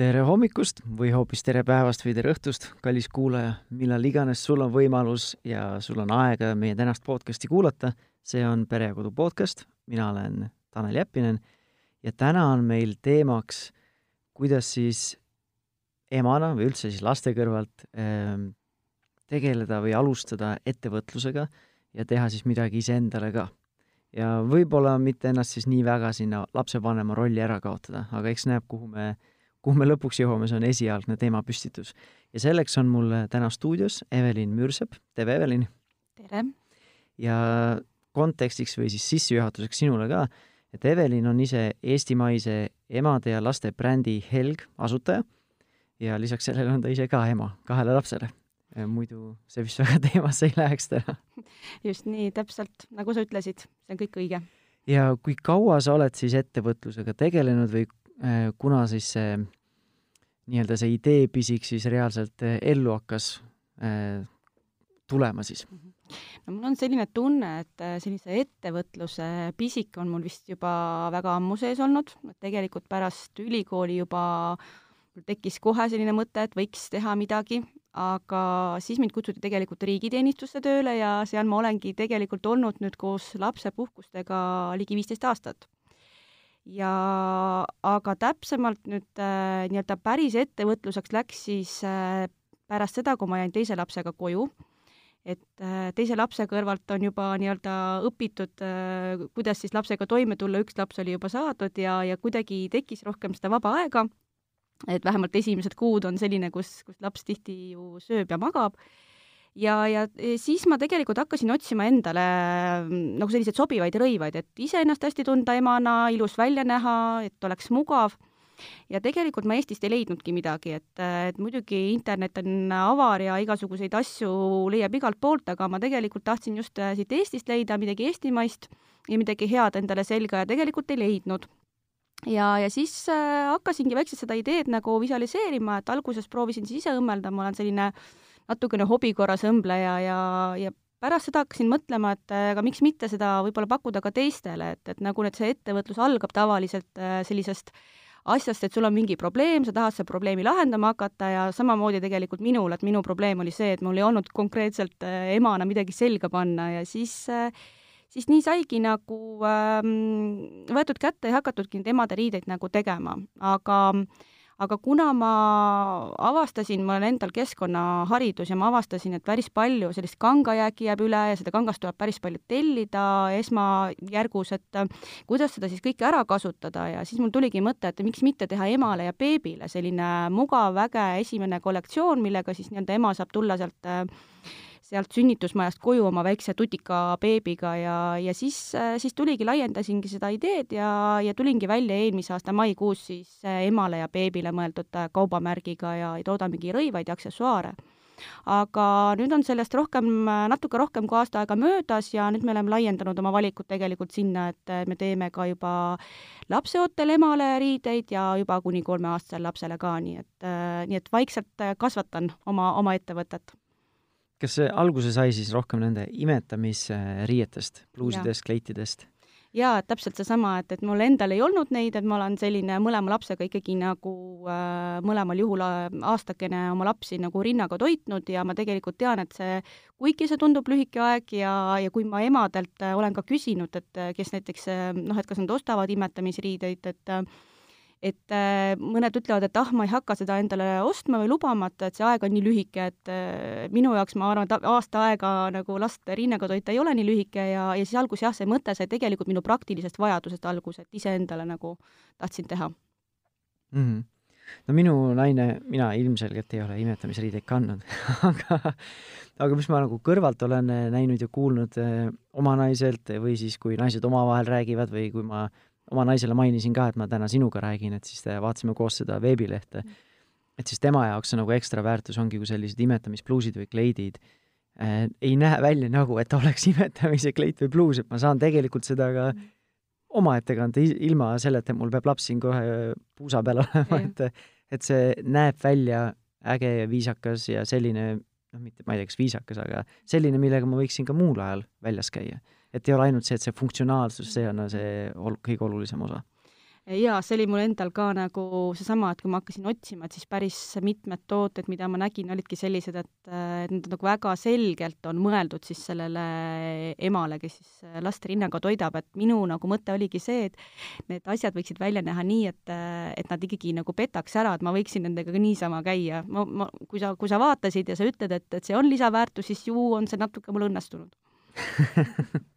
tere hommikust või hoopis tere päevast või tere õhtust, kallis kuulaja, millal iganes sul on võimalus ja sul on aega meie tänast podcasti kuulata. see on Pere ja Kodu podcast, mina olen Tanel Jeppinen ja täna on meil teemaks, kuidas siis emana või üldse siis laste kõrvalt äh, tegeleda või alustada ettevõtlusega ja teha siis midagi iseendale ka. ja võib-olla mitte ennast siis nii väga sinna lapsevanema rolli ära kaotada, aga eks näeb, kuhu me kuhu me lõpuks jõuame, see on esialgne teemapüstitus. ja selleks on mul täna stuudios Evelin Müürsepp, tere Evelin! tere! ja kontekstiks või siis sissejuhatuseks sinule ka, et Evelin on ise eestimaise emade ja laste brändi Helg asutaja ja lisaks sellele on ta ise ka ema kahele lapsele. muidu see vist väga teemasse ei läheks täna. just nii, täpselt, nagu sa ütlesid, see on kõik õige. ja kui kaua sa oled siis ettevõtlusega tegelenud või Äh, kuna siis see nii-öelda see ideepisik siis reaalselt äh, ellu hakkas äh, tulema siis? no mul on selline tunne, et sellise ettevõtluse pisik on mul vist juba väga ammu sees olnud, tegelikult pärast ülikooli juba tekkis kohe selline mõte, et võiks teha midagi, aga siis mind kutsuti tegelikult riigiteenistusse tööle ja seal ma olengi tegelikult olnud nüüd koos lapsepuhkustega ligi viisteist aastat ja aga täpsemalt nüüd äh, nii-öelda päris ettevõtluseks läks siis äh, pärast seda, kui ma jäin teise lapsega koju, et äh, teise lapse kõrvalt on juba nii-öelda õpitud äh,, kuidas siis lapsega toime tulla, üks laps oli juba saadud ja, ja kuidagi tekkis rohkem seda vaba aega, et vähemalt esimesed kuud on selline, kus, kus laps tihti ju sööb ja magab ja, ja e, siis ma tegelikult hakkasin otsima endale mm, nagu selliseid sobivaid rõivaid, et iseennast hästi tunda emana, ilus välja näha, et oleks mugav. ja tegelikult ma Eestist ei leidnudki midagi, et, et muidugi internet on avar ja igasuguseid asju leiab igalt poolt, aga ma tegelikult tahtsin just äh, siit Eestist leida midagi eestimaist ja midagi head endale selga ja tegelikult ei leidnud ja, ja siis hakkasingi vaikselt seda ideed nagu visualiseerima, et alguses proovisin siis ise õmmelda, ma olen selline äh, natukene hobi korras õmbleja ja, ja pärast seda hakkasin mõtlema, et aga miks mitte seda võib-olla pakkuda ka teistele, et, et nagu nüüd see ettevõtlus algab tavaliselt äh, sellisest asjast, et sul on mingi probleem, sa tahad seda probleemi lahendama hakata ja samamoodi tegelikult minul, et minu probleem oli see, et mul ei olnud konkreetselt äh, emana midagi selga panna ja siis äh, siis nii saigi nagu ähm, võetud kätte ja hakatudki neid emade riideid nagu tegema, aga äh, aga kuna ma avastasin, mul on endal keskkonnaharidus ja ma avastasin, et päris palju sellist kangajääki jääb üle ja seda kangast tuleb päris palju tellida esmajärgus, et äh, kuidas seda siis kõike ära kasutada? Ja siis mul tuligi mõte, et miks mitte teha emale ja beebile selline mugav, äge esimene kollektsioon, millega siis nii-öelda ema saab tulla sealt äh, sealt sünnitusmajast koju oma väikse tutika beebiga ja, ja siis, siis tuligi, laiendasingi seda ideed ja, ja tulingi välja eelmise aasta maikuus siis äh, emale ja beebile mõeldud äh, kaubamärgiga ja toodamegi rõivaid ja aksessuaare. Aga nüüd on sellest rohkem, natuke rohkem kui aasta aega möödas ja nüüd me oleme laiendanud oma valikut tegelikult sinna, et me teeme ka juba lapseootel emale riideid ja juba kuni kolmeaastasele lapsele ka, nii et, nii et vaikselt kasvatan oma, oma ettevõtet kas see alguse sai siis rohkem nende imetamisriietest, pluusidest, kleitidest? jaa, täpselt seesama, et, et mul endal ei olnud neid, et ma olen selline mõlema lapsega ikkagi nagu äh, mõlemal juhul äh, aastakene oma lapsi nagu rinnaga toitnud ja ma tegelikult tean, et see, kuigi see tundub lühike aeg ja, ja kui ma emadelt äh, olen ka küsinud, et äh, kes näiteks äh, noh, et kas nad ostavad imetamisriideid, et äh, et äh, mõned ütlevad, et ah, ma ei hakka seda endale ostma või lubama, et, et see aeg on nii lühike, et äh, minu jaoks ma arvan, et aasta aega nagu last rinnaga toita ei ole nii lühike ja, ja siis alguses jah, see mõte sai tegelikult minu praktilisest vajadusest alguse, et iseendale nagu tahtsin teha mm. -hmm no minu naine, mina ilmselgelt ei ole imetamisriideid kandnud aga, aga mis ma nagu kõrvalt olen näinud ja kuulnud oma naiselt või siis, kui naised omavahel räägivad või kui ma oma naisele mainisin ka, et ma täna sinuga räägin, et siis vaatasime koos seda veebilehte. et siis tema jaoks on nagu ekstra väärtus ongi, kui sellised imetamispluusid või kleidid äh, ei näe välja nagu, et oleks imetamise kleit või pluus, et ma saan tegelikult seda ka omaette kanda ilma selleta, et mul peab laps siin kohe puusa peal olema, et et see näeb välja äge ja viisakas ja selline, noh, mitte ma ei tea, kas viisakas, aga selline, millega ma võiksin ka muul ajal väljas käia et ei ole ainult see, et see funktsionaalsus, see on see ol-, kõige olulisem osa. Jaa, see oli mul endal ka nagu seesama, et kui ma hakkasin otsima, et siis päris mitmed tooted, mida ma nägin, olidki sellised, et, et need nagu väga selgelt on mõeldud siis sellele emale, kes siis last rinnaga toidab, et minu nagu mõte oligi see, et need asjad võiksid välja näha nii, et, et nad ikkagi nagu petaks ära, et ma võiksin nendega ka niisama käia. ma, ma, kui sa, kui sa vaatasid ja sa ütled, et, et see on lisaväärtus, siis ju on see natuke mul õnnestunud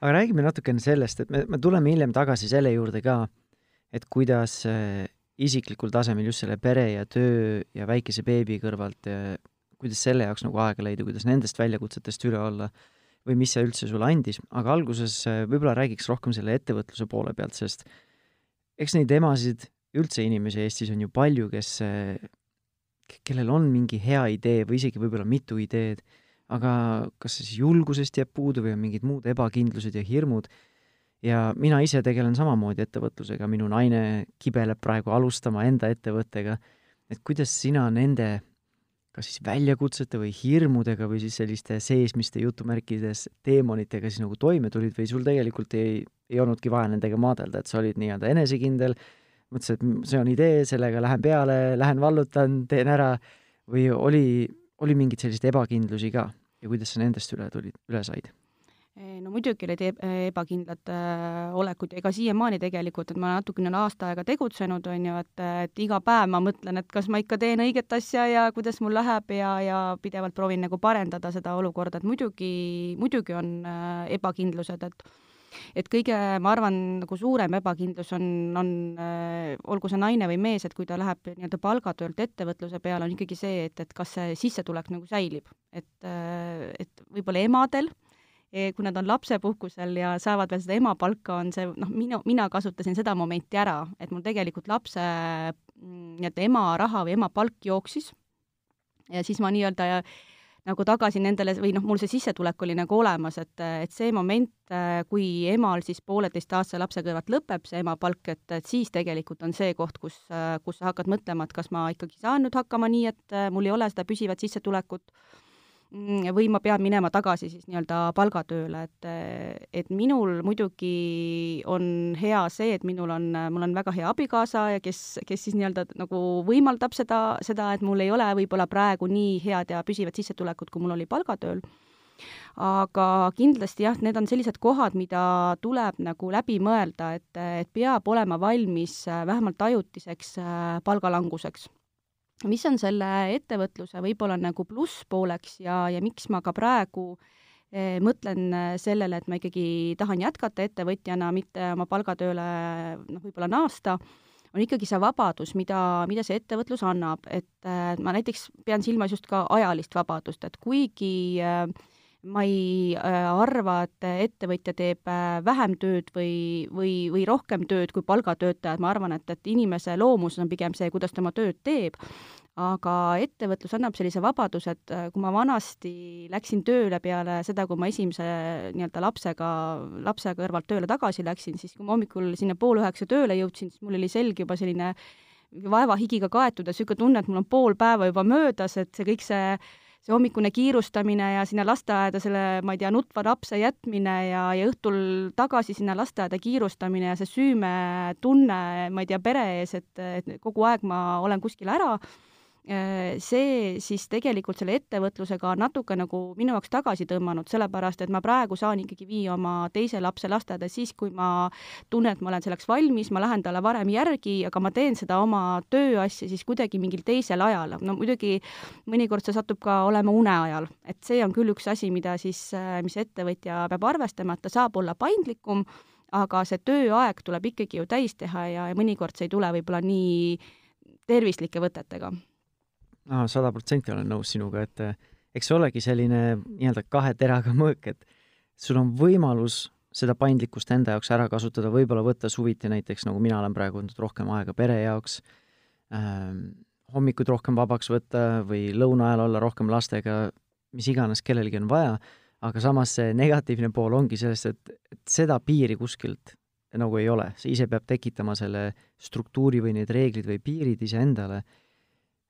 aga räägime natukene sellest, et me, me tuleme hiljem tagasi selle juurde ka, et kuidas äh, isiklikul tasemel just selle pere ja töö ja väikese beebi kõrvalt, kuidas selle jaoks nagu aega leida, kuidas nendest väljakutsetest üle olla või mis see üldse sulle andis, aga alguses äh, võib-olla räägiks rohkem selle ettevõtluse poole pealt, sest eks neid emasid, üldse inimesi Eestis on ju palju, kes, kellel on mingi hea idee või isegi võib-olla mitu ideed, aga kas siis julgusest jääb puudu või on mingid muud ebakindlused ja hirmud? Ja mina ise tegelen samamoodi ettevõtlusega, minu naine kibeleb praegu alustama enda ettevõttega, et kuidas sina nende kas siis väljakutsete või hirmudega või siis selliste seesmiste jutumärkides teemonitega siis nagu toime tulid või sul tegelikult ei, ei olnudki vaja nendega maadelda, et sa olid nii-öelda enesekindel, mõtlesid, et see on idee, sellega lähen peale, lähen vallutan, teen ära, või oli, oli mingeid selliseid ebakindlusi ka ja kuidas sa nendest üle tulid, üle said? no muidugi olid ebakindlad äh, olekud ja ega siiamaani tegelikult, et ma natukene olen aasta aega tegutsenud, on ju, et, et iga päev ma mõtlen, et kas ma ikka teen õiget asja ja kuidas mul läheb ja, ja pidevalt proovin nagu parendada seda olukorda, et muidugi, muidugi on äh, ebakindlused, et et kõige, ma arvan, nagu suurem ebakindlus on, on äh, olgu see naine või mees, et kui ta läheb nii-öelda palgatöölt ettevõtluse peale, on ikkagi see, et, et kas see sissetulek nagu säilib. et, äh, et võib-olla emadel Eh, kui nad on lapsepuhkusel ja saavad veel seda emapalka, on see noh, minu, mina kasutasin seda momenti ära, et mul tegelikult lapse mm, nii-öelda ema raha või ema palk jooksis ja siis ma nii-öelda nagu tagasi nendele või noh, mul see sissetulek oli nagu olemas, et, et see moment, kui emal siis pooleteistaastase lapse kõrvalt lõpeb see emapalk, et, et siis tegelikult on see koht, kus, kus sa hakkad mõtlema, et kas ma ikkagi saan nüüd hakkama nii, et mul ei ole seda püsivat sissetulekut või ma pean minema tagasi siis nii-öelda palgatööle, et, et minul muidugi on hea see, et minul on, mul on väga hea abikaasa ja kes, kes siis nii-öelda nagu võimaldab seda, seda, et mul ei ole võib-olla praegu nii head ja püsivat sissetulekut, kui mul oli palgatööl. Aga kindlasti jah, need on sellised kohad, mida tuleb nagu läbi mõelda, et, et peab olema valmis vähemalt ajutiseks palgalanguseks mis on selle ettevõtluse võib-olla nagu plusspooleks ja, ja miks ma ka praegu eh, mõtlen eh, sellele, et ma ikkagi tahan jätkata ettevõtjana, mitte oma palgatööle noh, võib-olla naasta, on ikkagi see vabadus, mida, mida see ettevõtlus annab, et eh, ma näiteks pean silmas just ka ajalist vabadust, et kuigi äh, ma ei äh, arva, et ettevõtja teeb äh, vähem tööd või, või, või rohkem tööd kui palgatöötajad, ma arvan, et, et inimese loomus on pigem see, kuidas ta oma tööd teeb, aga ettevõtlus annab sellise vabaduse, et äh, kui ma vanasti läksin tööle peale seda, kui ma esimese nii-öelda lapsega, lapse kõrvalt tööle tagasi läksin, siis kui ma hommikul sinna pool üheksa tööle jõudsin, siis mul oli selg juba selline vaevahigiga kaetud ja niisugune tunne, et mul on pool päeva juba möödas, et see kõik see see hommikune kiirustamine ja sinna lasteaeda selle, ma ei tea, nutva lapse jätmine ja, ja õhtul tagasi sinna lasteaeda kiirustamine ja see süümetunne, ma ei tea, pere ees, et, et kogu aeg ma olen kuskil ära see siis tegelikult selle ettevõtlusega natuke nagu minu jaoks tagasi tõmmanud, sellepärast et ma praegu saan ikkagi viia oma teise lapse lasteaeda siis, kui ma tunnen, et ma olen selleks valmis, ma lähen talle varem järgi, aga ma teen seda oma tööasja siis kuidagi mingil teisel ajal. no muidugi mõnikord see satub ka olema uneajal, et see on küll üks asi, mida siis, äh, mis ettevõtja peab arvestama, et ta saab olla paindlikum, aga see tööaeg tuleb ikkagi ju täis teha ja, ja mõnikord see ei tule võib-olla nii tervislike võtetega sada protsenti olen nõus sinuga, et eh, eks see olegi selline nii-öelda kahe teraga mõõk, et sul on võimalus seda paindlikkust enda jaoks ära kasutada, võib-olla võtta suviti näiteks, nagu mina olen praegu võtnud rohkem aega pere jaoks ähm,, hommikud rohkem vabaks võtta või lõuna ajal olla rohkem lastega, mis iganes kellelgi on vaja, aga samas see negatiivne pool ongi selles, et, et seda piiri kuskilt nagu ei ole, sa ise pead tekitama selle struktuuri või need reeglid või piirid iseendale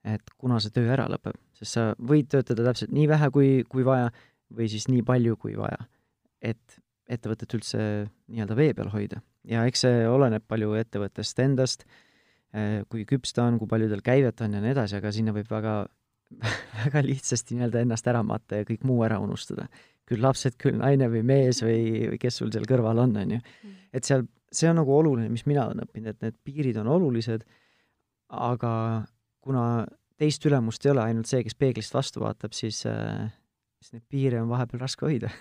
et kuna see töö ära lõpeb, sest sa võid töötada täpselt nii vähe, kui, kui vaja, või siis nii palju, kui vaja, et ettevõtet üldse nii-öelda vee peal hoida. ja eks see oleneb palju ettevõttest endast, äh, kui küps ta on, kui palju tal käivet on ja nii edasi, aga sinna võib väga, väga lihtsasti nii-öelda ennast ära matta ja kõik muu ära unustada. küll lapsed, küll naine või mees või, või kes sul seal kõrval on, on ju. Mm. et seal, see on nagu oluline, mis mina olen õppinud, et need piirid on olulised, aga kuna teist ülemust ei ole, ainult see, kes peeglist vastu vaatab, siis, äh, siis neid piire on vahepeal raske hoida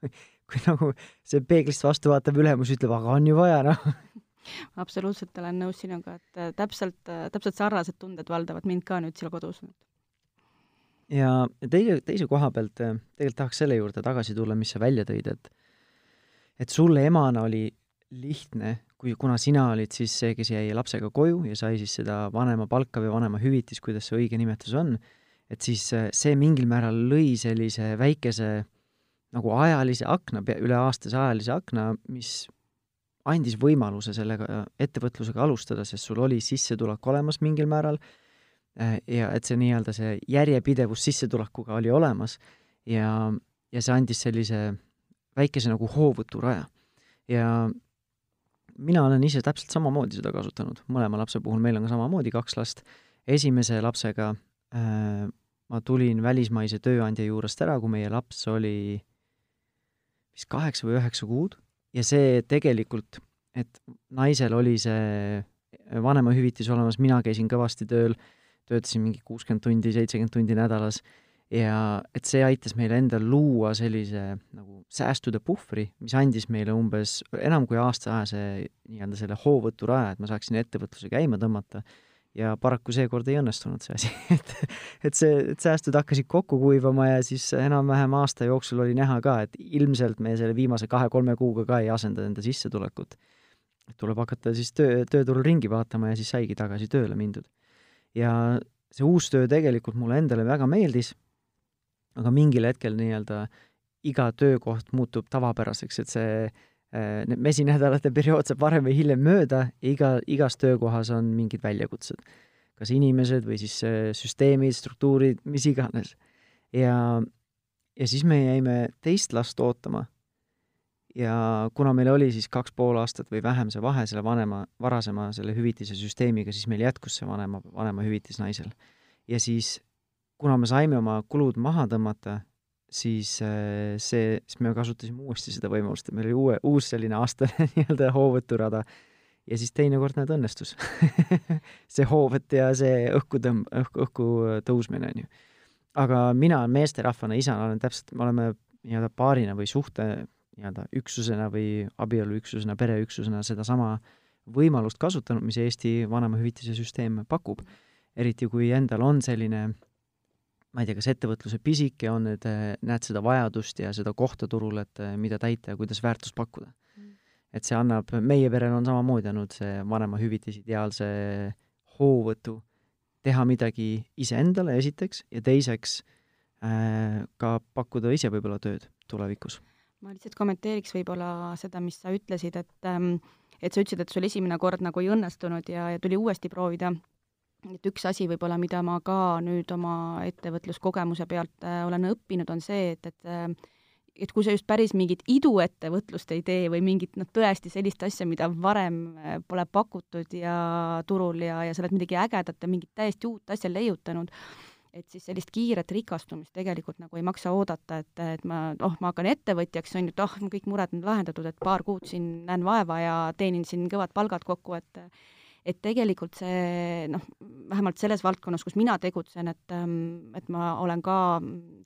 kui nagu see peeglist vastu vaatav ülemus ütleb, aga on ju vaja, noh. absoluutselt olen nõus sinuga, et äh, täpselt, äh, täpselt sarnased tunded valdavad mind ka nüüd seal kodus. ja teise, teise koha pealt tegelikult tahaks selle juurde tagasi tulla, mis sa välja tõid, et et sulle emana oli lihtne kui, kuna sina olid siis see, kes jäi lapsega koju ja sai siis seda vanemapalka või vanemahüvitist, kuidas see õige nimetus on, et siis äh, see mingil määral lõi sellise väikese nagu ajalise akna, üle aastase ajalise akna, mis andis võimaluse sellega ettevõtlusega alustada, sest sul oli sissetulek olemas mingil määral äh, ja et see nii-öelda see järjepidevus sissetulekuga oli olemas ja, ja see andis sellise väikese nagu hoovõturaja. ja mina olen ise täpselt samamoodi seda kasutanud, mõlema lapse puhul meil on ka samamoodi kaks last. esimese lapsega äh, ma tulin välismaise tööandja juurest ära, kui meie laps oli vist kaheksa või üheksa kuud. Ja see tegelikult, et naisel oli see vanemahüvitis olemas, mina käisin kõvasti tööl, töötasin mingi kuuskümmend tundi, seitsekümmend tundi nädalas ja et see aitas meil endal luua sellise nagu säästude puhvri, mis andis meile umbes enam kui aastaajase nii-öelda selle hoovõturaja, et ma saaksin ettevõtluse käima tõmmata ja paraku seekord ei õnnestunud see asi et, et see, et säästud hakkasid kokku kuivama ja siis enam-vähem aasta jooksul oli näha ka, et ilmselt me selle viimase kahe-kolme kuuga ka ei asenda enda sissetulekut. et tuleb hakata siis töö, tööturul ringi vaatama ja siis saigi tagasi tööle mindud. ja see uus töö tegelikult mulle endale väga meeldis aga mingil hetkel nii-öelda iga töökoht muutub tavapäraseks, et see äh, need mesinädalate periood saab varem või hiljem mööda ja iga, igas töökohas on mingid väljakutsed. kas inimesed või siis äh, süsteemid, struktuurid, mis iganes. ja, ja siis me jäime teist last ootama. ja kuna meil oli siis kaks pool aastat või vähem see vahe selle vanema, varasema selle hüvitise süsteemiga, siis meil jätkus see vanema, vanemahüvitis naisel. ja siis kuna me saime oma kulud maha tõmmata, siis äh, see, siis me kasutasime uuesti seda võimalust, et meil oli uue, uus selline aastane nii-öelda hoovõturada ja siis teinekord näed õnnestus see hoovõtt ja see õhku tõmb-, õhku, õhku tõusmine, on ju. aga mina meesterahvana, isana olen täpselt, me oleme nii-öelda paarina või suhte nii-öelda üksusena või abieluüksusena, pereüksusena sedasama võimalust kasutanud, mis Eesti vanemahüvitise süsteem pakub. eriti kui endal on selline ma ei tea, kas ettevõtluse pisike on, et äh, näed seda vajadust ja seda kohta turul, et äh, mida täita ja kuidas väärtust pakkuda. Mm.. et see annab, meie perel on samamoodi olnud see vanemahüvitis ideaalse hoovõtu teha midagi iseendale esiteks ja teiseks äh, ka pakkuda ise võib-olla tööd tulevikus. ma lihtsalt kommenteeriks võib-olla seda, mis sa ütlesid, et ähm, et sa ütlesid, et sul esimene kord nagu ei õnnestunud ja, ja tuli uuesti proovida et üks asi võib-olla, mida ma ka nüüd oma ettevõtluskogemuse pealt äh, olen õppinud, on see, et, et äh, et kui sa just päris mingit iduettevõtlust ei tee või mingit noh, tõesti sellist asja, mida varem äh, pole pakutud ja turul ja, ja sa oled midagi ägedat ja mingit täiesti uut asja leiutanud, et siis sellist kiiret rikastumist tegelikult nagu ei maksa oodata, et, et ma, oh, ma hakkan ettevõtjaks, on ju, et oh, kõik mured on lahendatud, et paar kuud siin näen vaeva ja teenin siin kõvad palgad kokku, et et tegelikult see noh, vähemalt selles valdkonnas, kus mina tegutsen, et, ähm, et ma olen ka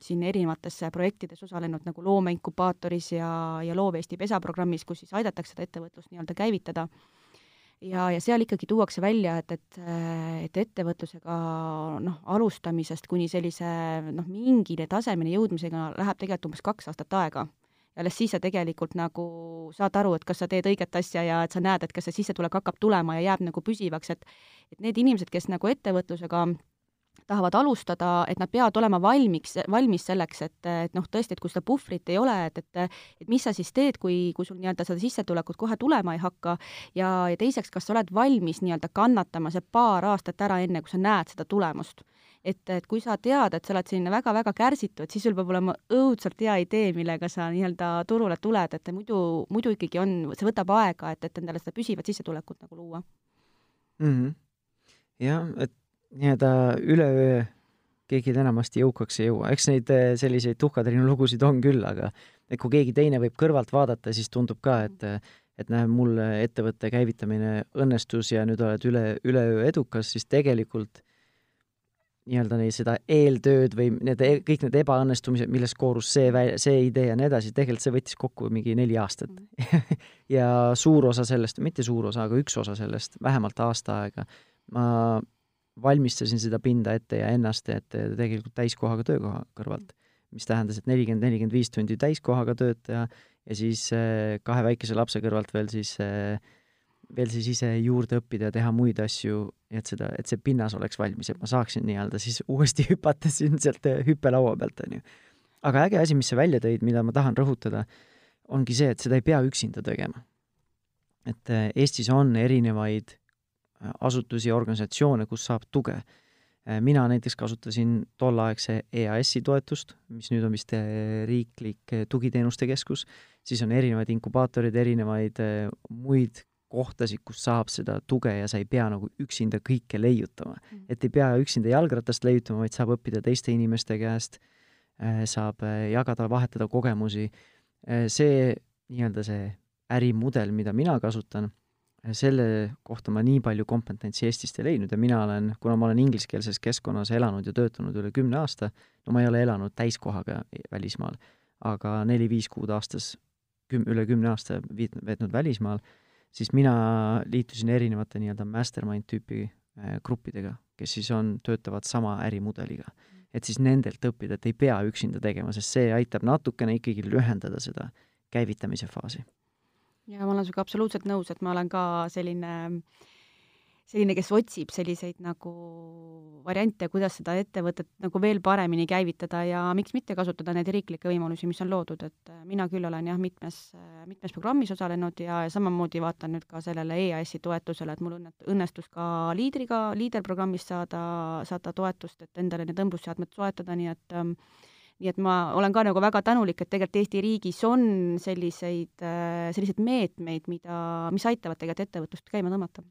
siin erinevates projektides osalenud nagu loomeinkubaatoris ja, ja Loov Eesti pesa programmis, kus siis aidatakse seda ettevõtlust nii-öelda käivitada. ja, ja seal ikkagi tuuakse välja, et, et, et ettevõtlusega noh, alustamisest kuni sellise noh, mingile tasemeni jõudmisega läheb tegelikult umbes kaks aastat aega ja alles siis sa tegelikult nagu saad aru, et kas sa teed õiget asja ja et sa näed, et kas see sissetulek hakkab tulema ja jääb nagu püsivaks, et et need inimesed, kes nagu ettevõtlusega tahavad alustada, et nad peavad olema valmiks, valmis selleks, et, et noh, tõesti, et kui seda puhvrit ei ole, et, et et mis sa siis teed, kui, kui sul nii-öelda seda sissetulekut kohe tulema ei hakka. Ja, ja teiseks, kas sa oled valmis nii-öelda kannatama see paar aastat ära, enne kui sa näed seda tulemust et, et kui sa tead, et sa oled selline väga-väga kärsitu, et siis sul peab olema õudselt hea idee, millega sa nii-öelda turule tuled, et muidu, muidu ikkagi on, see võtab aega, et, et endale seda püsivat sissetulekut nagu luua mm. -hmm. jah, et nii-öelda üleöö keegi enamasti jõukaks ei jõua, eks neid eh, selliseid tuhkatriinu lugusid on küll, aga et kui keegi teine võib kõrvalt vaadata, siis tundub ka, et et näe, mul ettevõtte käivitamine õnnestus ja nüüd oled üle, üleöö edukas, siis tegelikult nii-öelda neid, seda eeltööd või need, e-, kõik need ebaõnnestumised, millest koorus see, see idee ja nii edasi, tegelikult see võttis kokku mingi neli aastat mm. ja suur osa sellest, mitte suur osa, aga üks osa sellest, vähemalt aasta aega, ma valmistasin seda pinda ette ja ennast ette tegelikult täiskohaga töökoha kõrvalt, mis tähendas, et nelikümmend, nelikümmend viis tundi täiskohaga töötaja ja siis äh, kahe väikese lapse kõrvalt veel siis, äh, veel siis ise juurde õppida ja teha muid asju, et seda, et see pinnas oleks valmis, et ma saaksin nii-öelda siis uuesti hüpata siin sealt äh, hüppelaua pealt, on ju. aga äge asi, mis sa välja tõid, mida ma tahan rõhutada, ongi see, et seda ei pea üksinda tegema. et Eestis on erinevaid asutusi ja organisatsioone, kus saab tuge. mina näiteks kasutasin tolleaegse EAS-i toetust, mis nüüd on vist riiklik tugiteenuste keskus, siis on erinevaid inkubaatoreid, erinevaid muid kohtasid, kus saab seda tuge ja sa ei pea nagu üksinda kõike leiutama mm. -hmm. et ei pea üksinda jalgratast leiutama, vaid saab õppida teiste inimeste käest, saab jagada, vahetada kogemusi. see nii-öelda see ärimudel, mida mina kasutan selle kohta ma nii palju kompetentsi Eestist ei leidnud ja mina olen, kuna ma olen ingliskeelses keskkonnas elanud ja töötanud üle kümne aasta, no ma ei ole elanud täiskohaga välismaal, aga neli-viis kuud aastas, küm-, üle kümne aasta viit-, veetnud välismaal, siis mina liitusin erinevate nii-öelda mastermind tüüpi äh, gruppidega, kes siis on, töötavad sama ärimudeliga. et siis nendelt õppida, et ei pea üksinda tegema, sest see aitab natukene ikkagi lühendada seda käivitamise faasi ja ma olen sinuga absoluutselt nõus, et ma olen ka selline, selline, kes otsib selliseid nagu variante, kuidas seda ettevõtet nagu veel paremini käivitada ja miks mitte kasutada neid riiklikke võimalusi, mis on loodud, et äh, mina küll olen jah, mitmes, mitmes programmis osalenud ja, ja samamoodi vaatan nüüd ka sellele EAS-i toetusele, et mul õnnet-, õnnestus ka liidriga, liiderprogrammist saada, saada toetust, et endale need õmblusseadmed soetada, nii et ähm, nii et ma olen ka nagu väga tänulik, et tegelikult Eesti riigis on selliseid, äh, selliseid meetmeid, mida, mis aitavad tegelikult ettevõtlust käima tõmmata.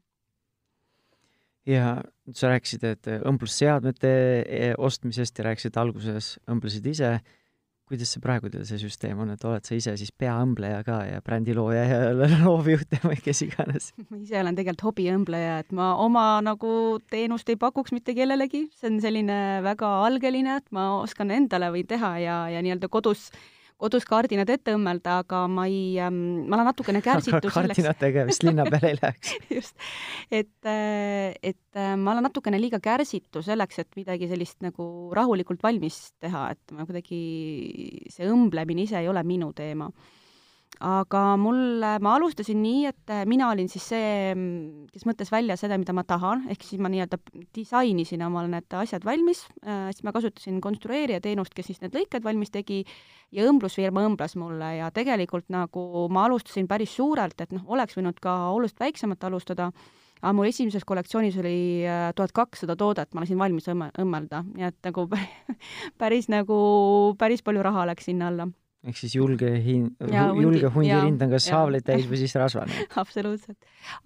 Ja sa rääkisid, et õmblusseadmete e, ostmisest ja rääkisid alguses, õmblesid ise kuidas see praegu teil see süsteem on, et oled sa ise siis peaõmbleja ka ja brändilooja ja loovjuht või kes iganes? ma ise olen tegelikult hobiõmbleja, et ma oma nagu teenust ei pakuks mitte kellelegi, see on selline väga algeline, et ma oskan endale võin teha ja, ja nii-öelda kodus äh, kodus kardinad ette õmmelda, aga ma ei ähm,, ma olen natukene kärsitu selleks. kardinatega vist linna peale ei läheks. Just, et, äh, et äh, ma olen natukene liiga kärsitu selleks, et midagi sellist nagu rahulikult valmis teha, et ma kuidagi, see õmblemine ise ei ole minu teema aga mul, ma alustasin nii, et mina olin siis see, kes mõtles välja seda, mida ma tahan, ehk siis ma nii-öelda disainisin omale need asjad valmis, äh, siis ma kasutasin konstrueerija teenust, kes siis need lõiked valmis tegi. Ja õmblusfirma õmbles mulle. Ja tegelikult nagu ma alustasin päris suurelt, et noh, oleks võinud ka oluliselt väiksemat alustada, aga mu esimeses kollektsioonis oli äh, tuhat kakssada toodet, ma lasin valmis õmme, õmmelda, nii et nagu päris nagu, päris palju raha läks sinna alla ehk siis julge hin-, julge hundi rind on kas haavleid täis või siis rasvane absoluutselt.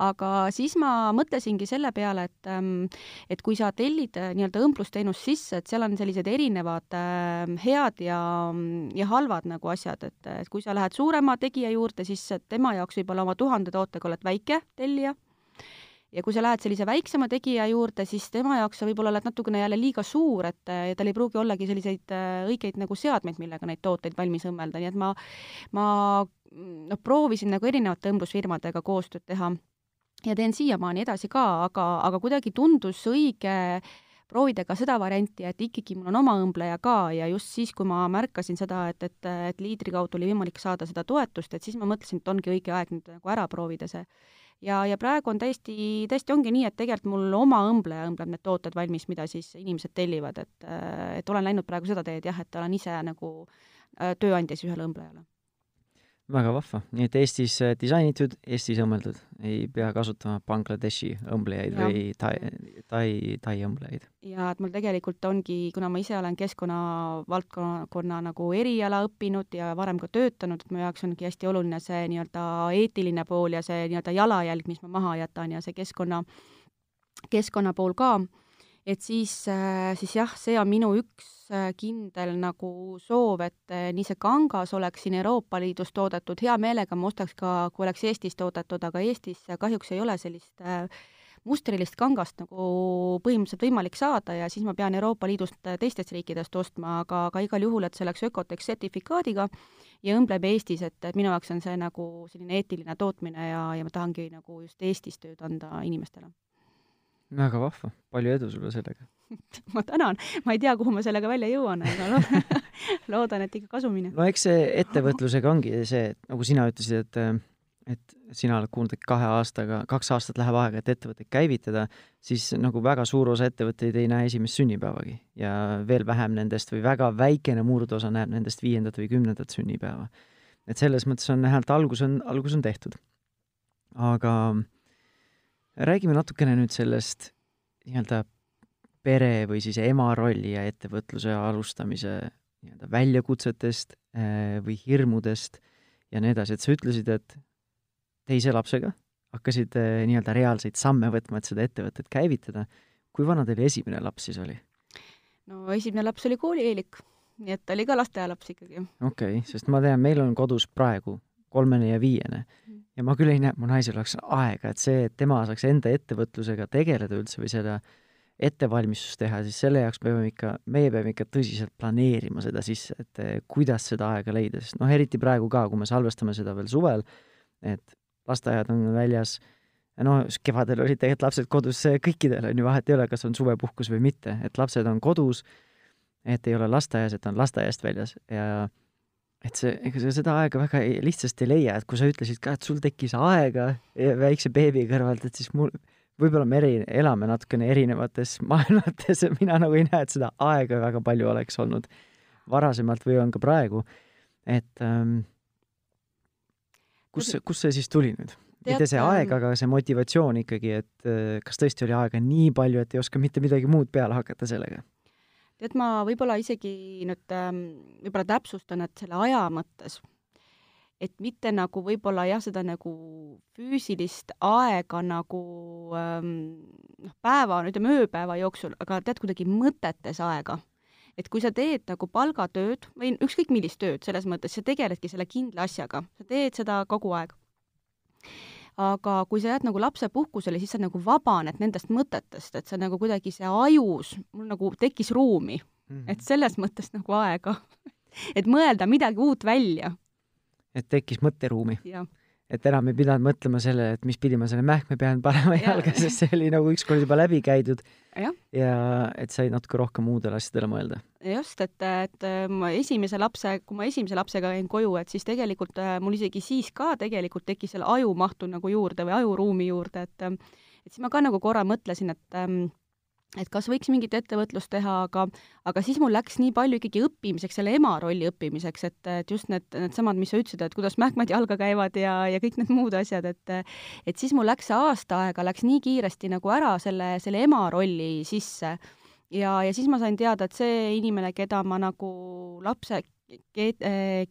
aga siis ma mõtlesingi selle peale, et ähm, et kui sa tellid äh, nii-öelda õmblusteenust sisse, et seal on sellised erinevad äh, head ja, ja halvad nagu asjad, et, et kui sa lähed suurema tegija juurde, siis tema jaoks võib-olla oma tuhande tootega oled väike tellija ja kui sa lähed sellise väiksema tegija juurde, siis tema jaoks sa võib-olla oled natukene jälle liiga suur, et tal ei pruugi ollagi selliseid äh, õigeid nagu seadmeid, millega neid tooteid valmis õmmelda, nii et ma, ma noh, proovisin nagu erinevate õmblusfirmadega koostööd teha ja teen siiamaani edasi ka, aga, aga kuidagi tundus õige proovida ka seda varianti, et ikkagi mul on oma õmbleja ka ja just siis, kui ma märkasin seda, et, et, et liidri kaudu oli võimalik saada seda toetust, et siis ma mõtlesin, et ongi õige aeg nüüd nagu ära proovida see ja, ja praegu on täiesti, tõesti ongi nii, et tegelikult mul oma õmbleja õmbleb need tooted valmis, mida siis inimesed tellivad, et, et olen läinud praegu seda teed jah, et olen ise nagu äh, tööandja siis ühele õmblejale. Väga vahva, nii et Eestis äh, disainitud, Eestis õmmeldud, ei pea kasutama Bangladeshi õmblejaid Jah. või tai, tai, tai õmblejaid. ja et mul tegelikult ongi, kuna ma ise olen keskkonna valdkonna nagu eriala õppinud ja varem ka töötanud, et mu jaoks ongi hästi oluline see nii-öelda eetiline pool ja see nii-öelda jalajälg, mis ma maha jätan ja see keskkonna, keskkonna pool ka, et siis, siis jah, see on minu üks äh, kindel nagu soov, et äh, nii see kangas oleks siin Euroopa Liidus toodetud, hea meelega ma ostaks ka, kui oleks Eestis toodetud, aga Eestis kahjuks ei ole sellist äh, mustrilist kangast nagu põhimõtteliselt võimalik saada ja siis ma pean Euroopa Liidust teistest riikidest ostma, aga, aga igal juhul, et see oleks Ökotex sertifikaadiga ja õmbleb Eestis, et, et minu jaoks on see nagu selline eetiline tootmine ja, ja ma tahangi nagu just Eestis tööd anda inimestele. Väga vahva, palju edu sulle sellega! ma tänan, ma ei tea, kuhu ma sellega välja jõuan, aga loodan, loodan, et ikka kasumine. no eks see ettevõtlusega ongi see, et nagu sina ütlesid, et et sina oled kuulnud, et kahe aastaga, kaks aastat läheb aega, et ettevõtteid käivitada, siis nagu väga suur osa ettevõtteid ei näe esimest sünnipäevagi ja veel vähem nendest või väga väikene murdosa näeb nendest viiendat või kümnendat sünnipäeva. et selles mõttes on näha, et algus on, algus on tehtud. aga räägime natukene nüüd sellest nii-öelda pere või siis ema rolli ja ettevõtluse alustamise nii-öelda väljakutsetest eh, või hirmudest ja nii edasi, et sa ütlesid, et teise lapsega hakkasid eh, nii-öelda reaalseid samme võtma, et seda ettevõtet käivitada. kui vana teil esimene laps siis oli? no esimene laps oli koolieelik, nii et ta oli ka lasteaialaps ikkagi. okei okay,, sest ma tean, meil on kodus praegu kolmene ja viiene. Ja ma küll ei näe, mu naisel oleks aega, et see, et tema saaks enda ettevõtlusega tegeleda üldse või seda ettevalmistust teha, siis selle jaoks me peame ikka, meie peame ikka tõsiselt planeerima seda sisse, et eh, kuidas seda aega leida, sest noh, eriti praegu ka, kui me salvestame seda veel suvel, et lasteaiad on väljas, no kevadel olid tegelikult lapsed kodus, kõikidel on ju, vahet ei ole, kas on suvepuhkus või mitte, et lapsed on kodus, et ei ole lasteaias, et on lasteaiast väljas ja et see, ega sa seda aega väga ei, lihtsasti ei leia, et kui sa ütlesid ka, et sul tekkis aega väikse beebi kõrvalt, et siis mul, võib-olla me eri, elame natukene erinevates maailmates ja mina nagu ei näe, et seda aega väga palju oleks olnud varasemalt või on ka praegu. et ähm, kus, kust see siis tuli nüüd? mitte see aeg, aga see motivatsioon ikkagi, et äh, kas tõesti oli aega nii palju, et ei oska mitte midagi muud peale hakata sellega? Tead, ma võib-olla isegi nüüd ähm, võib-olla täpsustan, et selle aja mõttes, et mitte nagu võib-olla jah, seda nagu füüsilist aega nagu ähm, noh, päeva, ütleme ööpäeva jooksul, aga tead, kuidagi mõtetes aega. et kui sa teed nagu palgatööd või ükskõik millist tööd, selles mõttes sa tegeledki selle kindla asjaga, sa teed seda kogu aeg aga kui sa jääd nagu lapsepuhkusele, siis sa nagu vabaned nendest mõtetest, et sa nagu kuidagi see ajus, mul nagu tekkis ruumi mm, -hmm. et selles mõttes nagu aega et mõelda midagi uut välja. et tekkis mõtteruumi? Et enam ei pidanud mõtlema sellele, et mis pidi ma selle mähkme pean panema jalga, sest see oli nagu ükskord juba läbi käidud. ja et sai natuke rohkem muudele asjadele mõelda. just, et, et ma esimese lapse, kui ma esimese lapsega jäin koju, et siis tegelikult äh, mul isegi siis ka tegelikult tekkis selle ajumahtu nagu juurde või ajuruumi juurde, et et siis ma ka nagu korra mõtlesin, et ähm, et kas võiks mingit ettevõtlust teha, aga, aga siis mul läks nii palju ikkagi õppimiseks, selle ema rolli õppimiseks, et, et just need, needsamad, mis sa ütlesid, et kuidas mähkmed jalga käivad ja, ja kõik need muud asjad, et et siis mul läks see aasta aega, läks nii kiiresti nagu ära selle, selle ema rolli sisse. Ja, ja siis ma sain teada, et see inimene, keda ma nagu lapse,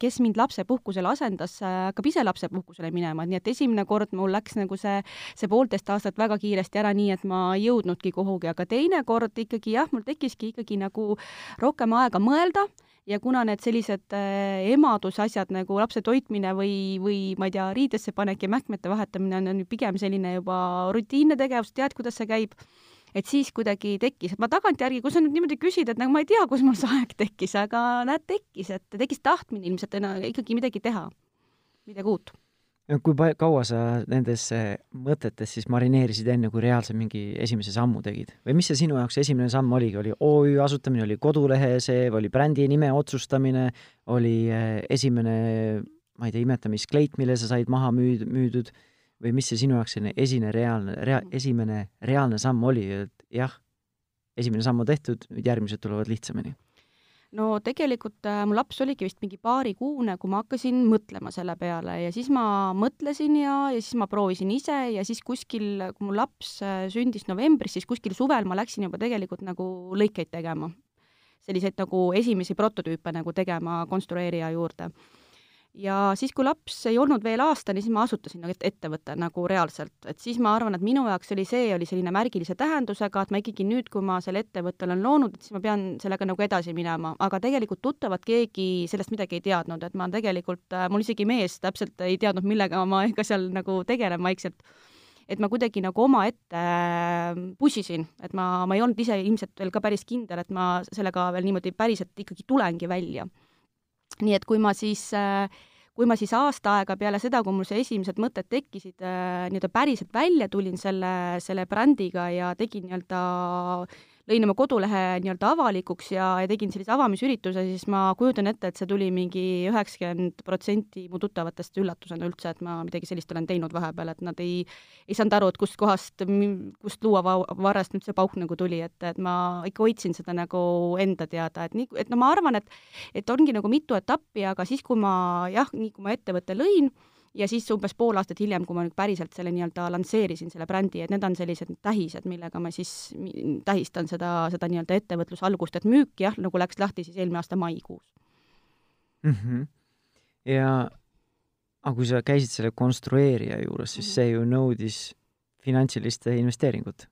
kes mind lapsepuhkusel asendas, hakkab ise lapsepuhkusele minema, nii et esimene kord mul läks nagu see, see poolteist aastat väga kiiresti ära, nii et ma ei jõudnudki kuhugi, aga teine kord ikkagi jah, mul tekkiski ikkagi nagu rohkem aega mõelda ja kuna need sellised äh, emadusasjad nagu lapse toitmine või, või ma ei tea, riidesse panek ja mähkmete vahetamine on, on ju pigem selline juba rutiinne tegevus, tead, kuidas see käib et siis kuidagi tekkis, ma tagantjärgi, kui sa nüüd niimoodi küsid, et nagu ma ei tea, kus mul see aeg tekkis, aga näed, tekkis, et tekkis tahtmine ilmselt ikkagi midagi teha, midagi uut. No kui kaua sa nendes mõtetes siis marineerisid enne, kui reaalselt mingi esimese sammu tegid? või mis see sinu jaoks esimene samm oligi, oli OÜ asutamine, oli kodulehe see, oli brändi nime otsustamine, oli eh, esimene, ma ei tea, imetamiskleit, mille sa said maha müüd-, müüdud või mis see sinu jaoks selline esine reaalne rea,, esimene reaalne samm oli, et jah, esimene samm on tehtud, nüüd järgmised tulevad lihtsamini? no tegelikult äh, mu laps oligi vist mingi paarikuune, kui ma hakkasin mõtlema selle peale ja siis ma mõtlesin ja, ja siis ma proovisin ise ja siis kuskil, kui mu laps äh, sündis novembris, siis kuskil suvel ma läksin juba tegelikult nagu lõikeid tegema. selliseid nagu esimesi prototüüpe nagu tegema konstrueerija juurde ja siis, kui laps ei olnud veel aastane, siis ma asutasin nagu ettevõtte nagu reaalselt, et siis ma arvan, et minu jaoks oli see, oli selline märgilise tähendusega, et ma ikkagi nüüd, kui ma selle ettevõtte olen loonud, et siis ma pean sellega nagu edasi minema, aga tegelikult tuttavad keegi sellest midagi ei teadnud, et ma tegelikult, äh, mul isegi mees täpselt ei teadnud, millega ma ikka seal nagu tegelen vaikselt. Et ma kuidagi nagu omaette äh, pussisin, et ma, ma ei olnud ise ilmselt veel ka päris kindel, et ma sellega veel niimoodi päriselt ikkagi tulengi välja nii et kui ma siis äh, kui ma siis aasta aega peale seda, kui mul see esimesed mõtted tekkisid, äh, nii-öelda päriselt välja tulin selle, selle brändiga ja tegin nii-öelda lõin oma kodulehe nii-öelda avalikuks ja, ja tegin sellise avamisürituse, siis ma kujutan ette, et see tuli mingi üheksakümmend protsenti mu tuttavatest üllatusena üldse, et ma midagi sellist olen teinud vahepeal, et nad ei, ei saanud aru, et kust kohast, kust luuavarrest nüüd see pauk nagu tuli, et, et ma ikka hoidsin seda nagu enda teada, et nii, et no ma arvan, et et ongi nagu mitu etappi, aga siis, kui ma jah, nii kui ma ettevõtte lõin, ja siis umbes pool aastat hiljem, kui ma nüüd päriselt selle nii-öelda lansseerisin, selle brändi, et need on sellised tähised, millega ma siis tähistan seda, seda nii-öelda ettevõtluse algust, et müük jah, nagu läks lahti siis eelmine aasta maikuus mm. -hmm. ja aga kui sa käisid selle konstrueerija juures, siis mm -hmm. see ju nõudis finantsilist investeeringut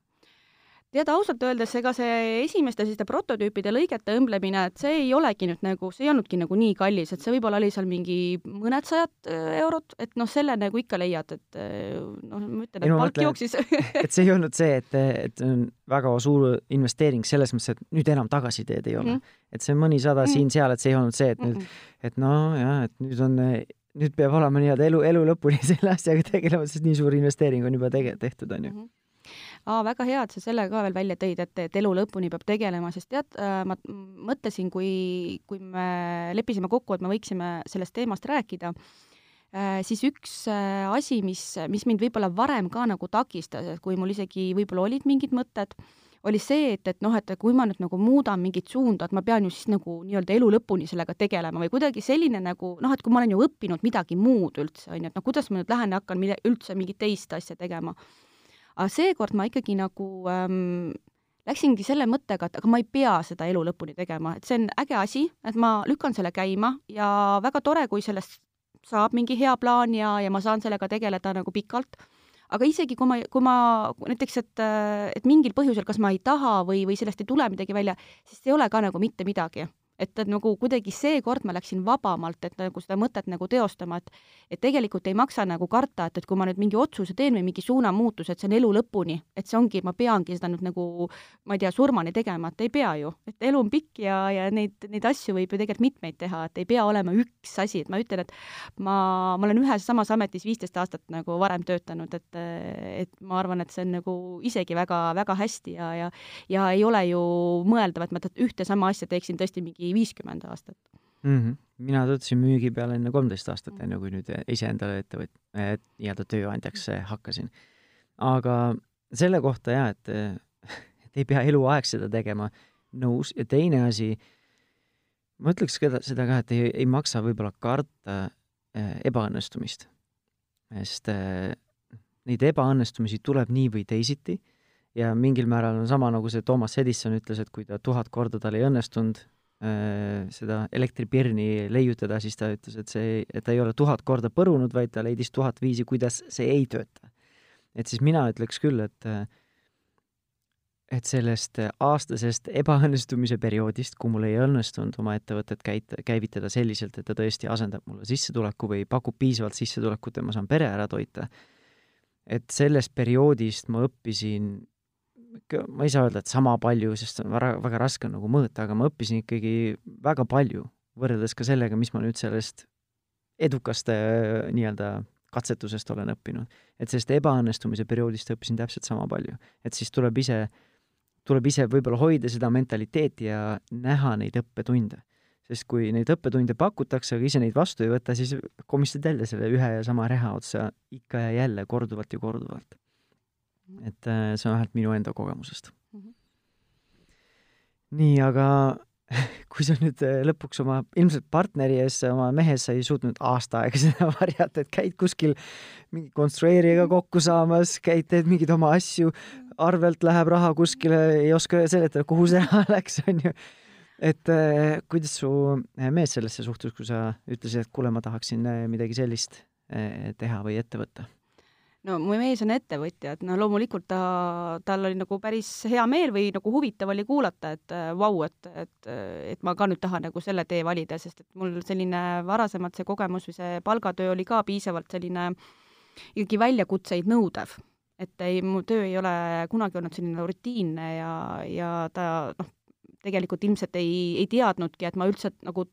tead, ausalt öeldes ega see esimeste selliste prototüüpide lõigete õmblemine, et see ei olegi nüüd nagu, see ei olnudki nagu nii kallis, et see võib-olla oli seal mingi mõned sajad äh, eurot, et noh, selle nagu ikka leiad, et äh, noh, ma ütlen, et palk mõtlen, jooksis et see ei olnud see, et, et on väga suur investeering selles mõttes, et nüüd enam tagasiteed ei ole mm. -hmm. et see mõnisada mm -hmm. siin-seal, et see ei olnud see, et nüüd mm, -hmm. et nojah, et nüüd on nüüd peab olema nii-öelda elu, elu lõpuni selle asjaga tegelema, sest nii suur investeering on juba tege-, tehtud, on ju mm. -hmm aa, väga hea, et sa selle ka veel välja tõid, et, et elu lõpuni peab tegelema, sest tead, äh, ma mõtlesin, kui, kui me leppisime kokku, et me võiksime sellest teemast rääkida, äh, siis üks äh, asi, mis, mis mind võib-olla varem ka nagu takistas, et kui mul isegi võib-olla olid mingid mõtted, oli see, et, et noh, et kui ma nüüd nagu muudan mingit suunda, et ma pean ju siis nagu nii-öelda elu lõpuni sellega tegelema või kuidagi selline nagu noh, et kui ma olen ju õppinud midagi muud üldse, on ju, et no kuidas ma nüüd lähen ja hakkan mille, üldse mingit teist asja tegema aga seekord ma ikkagi nagu ähm, läksingi selle mõttega, et aga ma ei pea seda elu lõpuni tegema, et see on äge asi, et ma lükkan selle käima ja väga tore, kui sellest saab mingi hea plaan ja, ja ma saan sellega tegeleda nagu pikalt. aga isegi kui ma, kui ma näiteks, et, et mingil põhjusel, kas ma ei taha või, või sellest ei tule midagi välja, siis ei ole ka nagu mitte midagi et, et nagu kuidagi seekord ma läksin vabamalt, et nagu seda mõtet nagu teostama, et et tegelikult ei maksa nagu karta, et, et kui ma nüüd mingi otsuse teen või mingi suunamuutuse, et see on elu lõpuni, et see ongi, ma peangi seda nüüd nagu ma ei tea, surmani tegema, et ei pea ju, et elu on pikk ja, ja neid, neid asju võib ju tegelikult mitmeid teha, et ei pea olema üks asi, et ma ütlen, et ma, ma olen ühes samas ametis viisteist aastat nagu varem töötanud, et et ma arvan, et see on nagu isegi väga-väga hästi ja, ja ja ei ole ju mõeldav, et ma ühte sama asja teeksin tõesti mingi mingi viiskümmend aastat mm. -hmm. mina töötasin müügi peal enne kolmteist aastat, enne kui nüüd iseendale ettevõt-, nii-öelda tööandjaks hakkasin. aga selle kohta jaa, et, et ei pea eluaeg seda tegema, nõus, ja teine asi, ma ütleks ka seda ka, et ei, ei maksa võib-olla karta eh, ebaõnnestumist. sest eh, neid ebaõnnestumisi tuleb nii või teisiti ja mingil määral on sama, nagu see Toomas Edison ütles, et kui ta tuhat korda tal ei õnnestunud, seda elektripirni leiutada, siis ta ütles, et see, et ta ei ole tuhat korda põrunud, vaid ta leidis tuhat viisi, kuidas see ei tööta. et siis mina ütleks küll, et et sellest aastasest ebaõnnestumise perioodist, kui mul ei õnnestunud oma ettevõtet käit-, käivitada selliselt, et ta tõesti asendab mulle sissetuleku või pakub piisavalt sissetulekut, et ma saan pere ära toita, et sellest perioodist ma õppisin ma ei saa öelda, et sama palju, sest on väga, väga raske on nagu mõõta, aga ma õppisin ikkagi väga palju, võrreldes ka sellega, mis ma nüüd sellest edukast nii-öelda katsetusest olen õppinud. et sellest ebaõnnestumise perioodist õppisin täpselt sama palju. et siis tuleb ise, tuleb ise võib-olla hoida seda mentaliteeti ja näha neid õppetunde. sest kui neid õppetunde pakutakse, aga ise neid vastu ei võta, siis komistad jälle selle ühe ja sama reha otsa ikka ja jälle, korduvalt ja korduvalt et äh, see on vähemalt minu enda kogemusest mm. -hmm. nii, aga kui sa nüüd äh, lõpuks oma ilmselt partneri ees, oma mehe sa ei suutnud aasta aega seda varjata, et käid kuskil mingi konstrueerijaga kokku saamas, käid, teed mingeid oma asju, arvelt läheb raha kuskile, ei oska seletada, kuhu see raha läks, onju. et äh, kuidas su mees sellesse suhtus, kui sa ütlesid, et kuule, ma tahaksin midagi sellist teha või ette võtta? No mu mees on ettevõtja, et no loomulikult ta, tal oli nagu päris hea meel või nagu huvitav oli kuulata, et äh, vau, et, et, et ma ka nüüd tahan nagu selle tee valida, sest et mul selline varasemalt see kogemus või see palgatöö oli ka piisavalt selline ikkagi väljakutseid nõudev. et ei, mu töö ei ole kunagi olnud selline rutiinne ja, ja ta noh, tegelikult ilmselt ei, ei teadnudki, et ma üldse nagu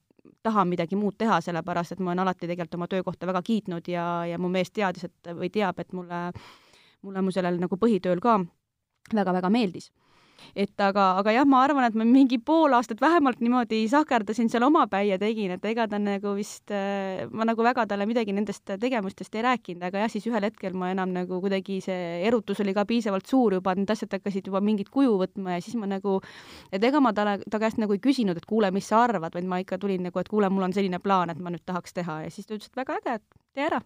tahan midagi muud teha, sellepärast et ma olen alati tegelikult oma töökohta väga kiitnud ja, ja mu mees teadis, et või teab, et mulle, mulle mu sellel nagu põhitööl ka väga-väga meeldis et aga, aga jah, ma arvan, et ma mingi pool aastat vähemalt niimoodi sahkerdasin seal omapäi ja tegin, et ega ta nagu vist, äh, ma nagu väga talle midagi nendest tegemustest ei rääkinud, aga jah, siis ühel hetkel ma enam nagu kuidagi see erutus oli ka piisavalt suur juba, need asjad hakkasid juba mingit kuju võtma ja siis ma nagu, et ega ma talle, ta käest nagu ei küsinud, et kuule, mis sa arvad, vaid ma ikka tulin nagu, et kuule, mul on selline plaan, et ma nüüd tahaks teha ja siis ta ütles, et väga äge, et tee ära.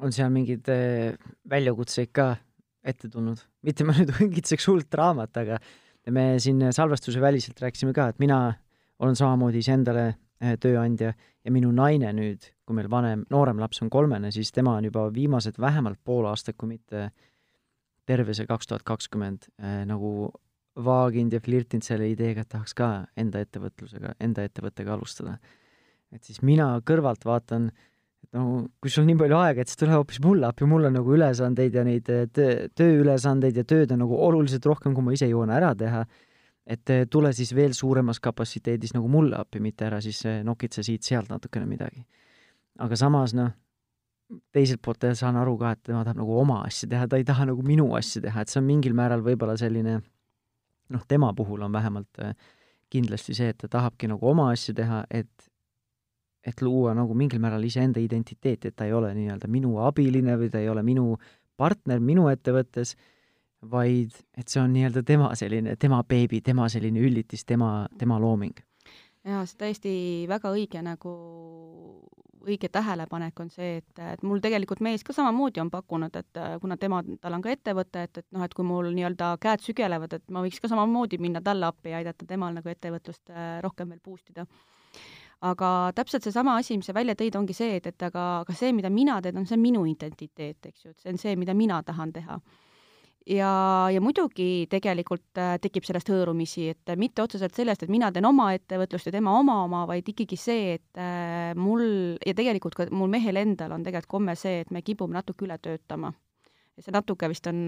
on seal mingeid äh, väljakutseid ka ette tulnud, mitte ma nüüd õngitseks hullult draamat, aga me siin salvestuse väliselt rääkisime ka, et mina olen samamoodi iseendale eh, tööandja ja minu naine nüüd, kui meil vanem, noorem laps on kolmene, siis tema on juba viimased vähemalt pool aastat, kui mitte terve see kaks tuhat kakskümmend eh, nagu vaaginud ja flirtinud selle ideega, et tahaks ka enda ettevõtlusega, enda ettevõttega alustada. et siis mina kõrvalt vaatan äh, no kui sul nii palju aega, et siis tule hoopis mulle appi, mul on nagu ülesandeid ja neid eh, töö, tööülesandeid ja tööd on nagu oluliselt rohkem, kui ma ise jõuan ära teha. et eh, tule siis veel suuremas kapatsiteedis nagu mulle appi, mitte ära siis eh, nokitse siit-sealt natukene midagi. aga samas noh, teiselt poolt saan aru ka, et tema tahab nagu oma asja teha, ta ei taha nagu minu asja teha, et see on mingil määral võib-olla selline noh, tema puhul on vähemalt kindlasti see, et ta tahabki nagu oma asja teha, et et luua nagu mingil määral iseenda identiteeti, et ta ei ole nii-öelda minu abiline või ta ei ole minu partner minu ettevõttes, vaid et see on nii-öelda tema selline, tema beebi, tema selline üllitis, tema, tema looming. jaa, see täiesti väga õige nagu, õige tähelepanek on see, et, et mul tegelikult mees ka samamoodi on pakkunud, et kuna tema, tal on ka ettevõte, et, et noh, et kui mul nii-öelda käed sügelevad, et ma võiks ka samamoodi minna talle appi ja aidata temal nagu ettevõtlust äh, rohkem veel boost ida aga täpselt seesama asi, mis sa välja tõid, ongi see, et, et aga, aga see, mida mina teen, on see minu identiteet, eks ju, et see on see, mida mina tahan teha. ja, ja muidugi tegelikult äh, tekib sellest hõõrumisi, et mitte otseselt sellest, et mina teen oma ettevõtlust ja tema oma oma, vaid ikkagi see, et äh, mul ja tegelikult ka mul mehel endal on tegelikult komme see, et me kipume natuke üle töötama see natuke vist on,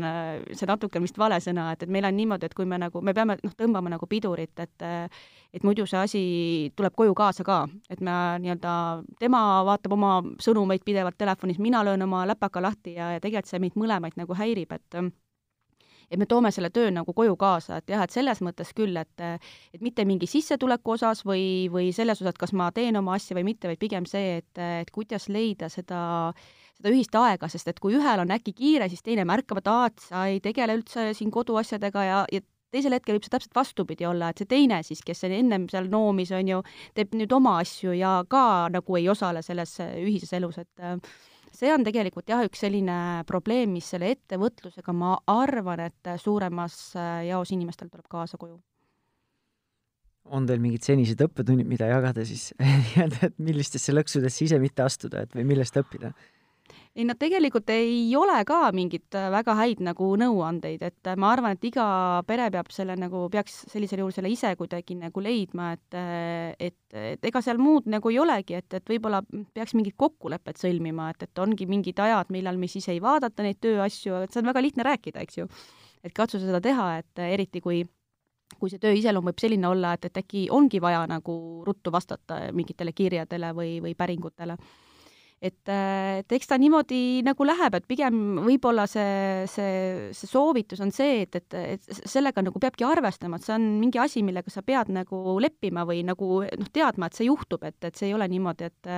see natuke on vist vale sõna, et, et meil on niimoodi, et kui me nagu, me peame noh, tõmbama nagu pidurit, et et muidu see asi tuleb koju kaasa ka, et me nii-öelda, tema vaatab oma sõnumeid pidevalt telefonis, mina löön oma läpaka lahti ja, ja tegelikult see meid mõlemaid nagu häirib, et et me toome selle töö nagu koju kaasa, et jah, et selles mõttes küll, et et mitte mingi sissetuleku osas või, või selles osas, kas ma teen oma asja või mitte, vaid pigem see, et, et kuidas leida seda seda ühist aega, sest et kui ühel on äkki kiire, siis teine märkab, et aa, et sa ei tegele üldse siin koduasjadega ja, ja teisel hetkel võib see täpselt vastupidi olla, et see teine siis, kes ennem seal noomis, on ju, teeb nüüd oma asju ja ka nagu ei osale selles ühises elus, et äh, see on tegelikult jah, üks selline probleem, mis selle ettevõtlusega, ma arvan, et suuremas äh, jaos inimestel tuleb kaasa koju on teil mingid senised õppetunnid, mida jagada siis nii-öelda, et millistesse lõksudesse ise mitte astuda, et või millest õppida? Ei no tegelikult ei ole ka mingit äh, väga häid nagu nõuandeid, et äh, ma arvan, et iga pere peab selle nagu, peaks sellisel juhul selle ise kuidagi nagu leidma, et äh, et, et ega seal muud nagu ei olegi, et, et võib-olla peaks mingid kokkulepped sõlmima, et, et ongi mingid ajad, millal me siis ei vaadata neid tööasju, et see on väga lihtne rääkida, eks ju. et katsu seda teha, et eriti kui kui see töö iseloom võib selline olla, et, et äkki ongi vaja nagu ruttu vastata mingitele kirjadele või, või päringutele et, et eks ta niimoodi nagu läheb, et pigem võib-olla see, see, see soovitus on see, et, et, et sellega nagu peabki arvestama, et see on mingi asi, millega sa pead nagu leppima või nagu noh, teadma, et see juhtub, et, et see ei ole niimoodi, et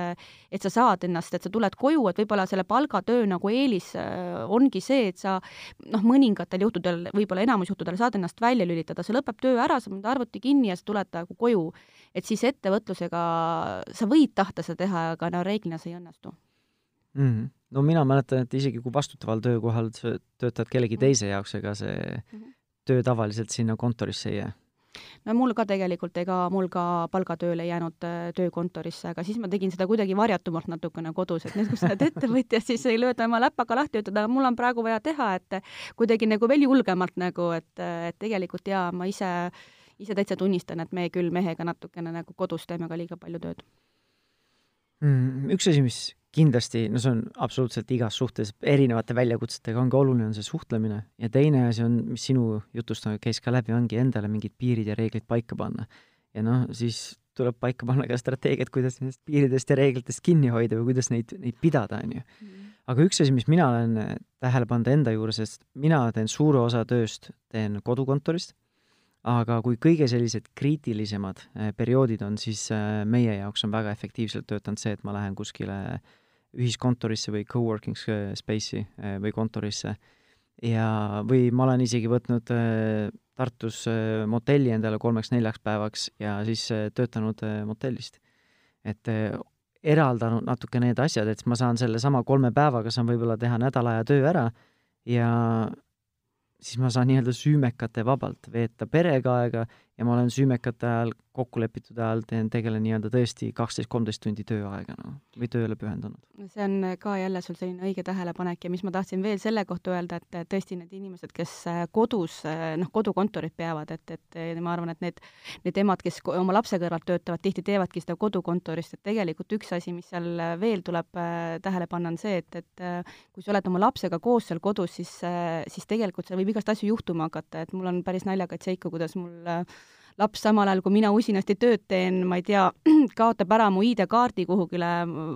et sa saad ennast, et sa tuled koju, et võib-olla selle palgatöö nagu eelis ongi see, et sa noh, mõningatel juhtudel, võib-olla enamus juhtudel saad ennast välja lülitada, see lõpeb töö ära, sa paned arvuti kinni ja sa tuled nagu koju. Et siis ettevõtlusega sa võid tahta seda teha, aga no reeglina see ei õnnestu mm. -hmm. no mina mäletan, et isegi kui vastutaval töökohal sa töötad kellegi -hmm. teise jaoks, ega see mm -hmm. töö tavaliselt sinna kontorisse ei jää no mul ka tegelikult, ega mul ka palgatööle ei jäänud äh, töökontorisse, aga siis ma tegin seda kuidagi varjatumalt natukene kodus, et nüüd, kui sa oled ettevõtja, siis ei lööda oma läpaka lahti, ütled, aga mul on praegu vaja teha, et kuidagi nagu veel julgemalt nagu, et, et tegelikult jaa, ma ise, ise täitsa tunnistan, et me küll mehega natukene nagu kodus teeme ka liiga palju tööd mm,. üks asi, mis kindlasti, no see on absoluutselt igas suhtes erinevate väljakutsetega ongi oluline, on see suhtlemine ja teine asi on, mis sinu jutust käis ka läbi, ongi endale mingid piirid ja reeglid paika panna. ja noh, siis tuleb paika panna ka strateegiad, kuidas nendest piiridest ja reeglitest kinni hoida või kuidas neid, neid pidada, on ju. Mm. aga üks asi, mis mina olen tähele pannud enda juures, sest mina teen suure osa tööst, teen kodukontorist aga kui kõige sellised kriitilisemad eh, perioodid on, siis eh, meie jaoks on väga efektiivselt töötanud see, et ma lähen kuskile ühiskontorisse või co-working space'i eh, või kontorisse ja, või ma olen isegi võtnud Tartus motelli endale kolmeks-neljaks päevaks ja siis töötanud motellist. et eraldanud natuke need asjad, et ma saan sellesama kolme päevaga, saan võib-olla teha nädala aja töö ära ja siis ma saan nii-öelda süümekate vabalt veeta perega aega ja ma olen süümekate ajal, kokku lepitud ajal teen, tegelen nii-öelda tõesti kaksteist, kolmteist tundi tööaega, noh, või tööle pühendunud. see on ka jälle sul selline õige tähelepanek ja mis ma tahtsin veel selle kohta öelda, et tõesti need inimesed, kes äh, kodus, äh, noh, kodukontorit peavad, et, et ma arvan, et need, need emad, kes oma lapse kõrvalt töötavad, tihti teevadki seda kodukontorist, et tegelikult üks asi, mis seal veel tuleb äh, tähele panna, on see, et, et kui sa oled oma lapsega koos seal kodus, siis, siis tegelikult seal võib igast asju juhtuma hakata, et mul on päris naljakaid seiku, kuidas mul laps samal ajal, kui mina usinasti tööd teen, ma ei tea, kaotab ära mu ID-kaardi kuhugile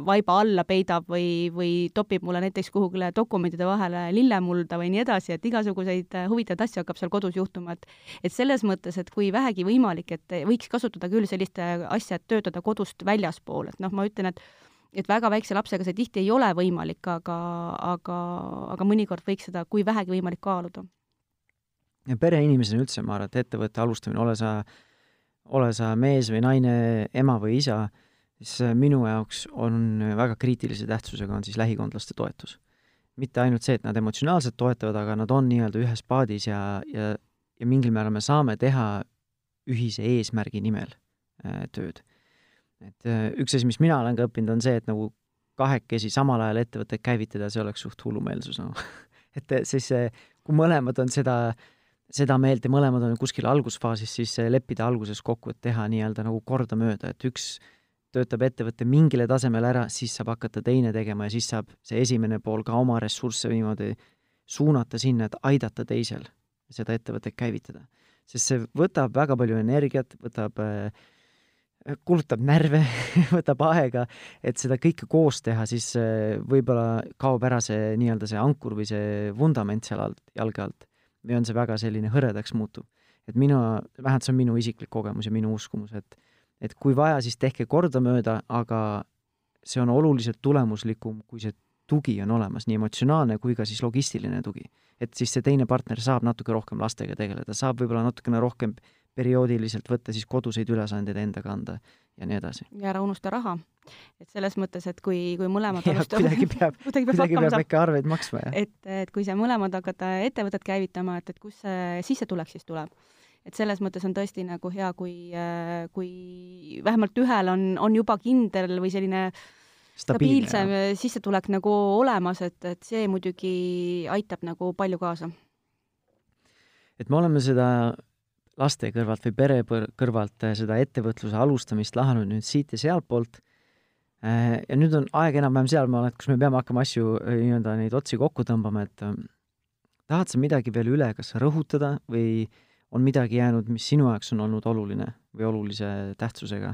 vaiba alla peidab või, või topib mulle näiteks kuhugile dokumentide vahele lillemulda või nii edasi, et igasuguseid äh, huvitavaid asju hakkab seal kodus juhtuma, et et selles mõttes, et kui vähegi võimalik, et võiks kasutada küll sellist asja, et töötada kodust väljaspool, et noh, ma ütlen, et et väga väikse lapsega see tihti ei ole võimalik, aga, aga, aga mõnikord võiks seda, kui vähegi võimalik, kaaluda pereinimesena üldse, ma arvan, et ettevõtte alustamine, ole sa, ole sa mees või naine, ema või isa, siis äh, minu jaoks on väga kriitilise tähtsusega, on siis lähikondlaste toetus. mitte ainult see, et nad emotsionaalselt toetavad, aga nad on nii-öelda ühes paadis ja, ja, ja mingil määral me saame teha ühise eesmärgi nimel äh, tööd. et äh, üks asi, mis mina olen ka õppinud, on see, et nagu kahekesi samal ajal ettevõtteid käivitada, see oleks suht hullumeelsus, noh. et siis kui mõlemad on seda äh, seda meelt ja mõlemad on kuskil algusfaasis, siis leppida alguses kokku, et teha nii-öelda nagu kordamööda, et üks töötab ettevõte mingile tasemele ära, siis saab hakata teine tegema ja siis saab see esimene pool ka oma ressursse niimoodi suunata sinna, et aidata teisel seda ettevõtet käivitada. sest see võtab väga palju energiat, võtab äh, kulutab närve võtab aega, et seda kõike koos teha, siis äh, võib-olla kaob ära see nii-öelda see ankur või see vundament seal alt, jalge alt või on see väga selline hõredaks muutuv. et mina, vähemalt see on minu isiklik kogemus ja minu uskumus, et et kui vaja, siis tehke kordamööda, aga see on oluliselt tulemuslikum, kui see tugi on olemas, nii emotsionaalne kui ka siis logistiline tugi. et siis see teine partner saab natuke rohkem lastega tegeleda, saab võib-olla natukene rohkem perioodiliselt võtta siis koduseid ülesandeid enda kanda ja nii edasi. ja ära unusta raha. et selles mõttes, et kui, kui mõlemad alustavad kuidagi peab kuidagi peab, kuidagi peab ikka arveid maksma, jah. et, et kui sa mõlemad hakkad ettevõtet käivitama, et, et kust see sissetulek siis tuleb et selles mõttes on tõesti nagu hea, kui, kui vähemalt ühel on, on juba kindel või selline stabiilsem sissetulek nagu olemas, et, et see muidugi aitab nagu palju kaasa. et me oleme seda laste kõrvalt või pere kõrvalt äh, seda ettevõtluse alustamist lahanud nüüd siit ja sealtpoolt. Äh, ja nüüd on aeg enam-vähem sealmaal, et kus me peame hakkama asju äh, nii-öelda neid otsi kokku tõmbama, et tahad sa midagi veel üle, kas rõhutada või on midagi jäänud, mis sinu jaoks on olnud oluline või olulise tähtsusega,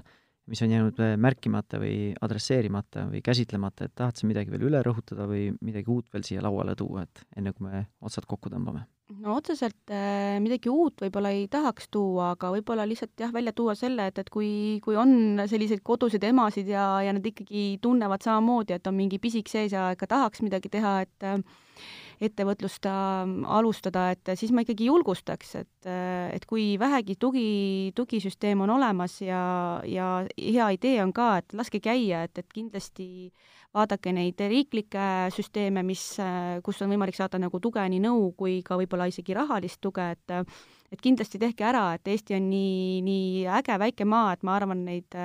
mis on jäänud äh, märkimata või adresseerimata või käsitlemata, et tahad sa midagi veel üle rõhutada või midagi uut veel siia lauale tuua, et enne kui me otsad kokku tõmbame? no otseselt äh, midagi uut võib-olla ei tahaks tuua, aga võib-olla lihtsalt jah, välja tuua selle, et, et kui, kui on selliseid koduseid emasid ja, ja nad ikkagi tunnevad samamoodi, et on mingi pisik sees ja ikka tahaks midagi teha, et äh, ettevõtlust äh, alustada, et siis ma ikkagi julgustaks, et, äh, et kui vähegi tugi, tugisüsteem on olemas ja, ja hea idee on ka, et laske käia, et, et kindlasti vaadake neid riiklikke süsteeme, mis, äh, kus on võimalik saada nagu tuge, nii nõu kui ka võib-olla isegi rahalist tuge, et et kindlasti tehke ära, et Eesti on nii, nii äge väike maa, et ma arvan, neid,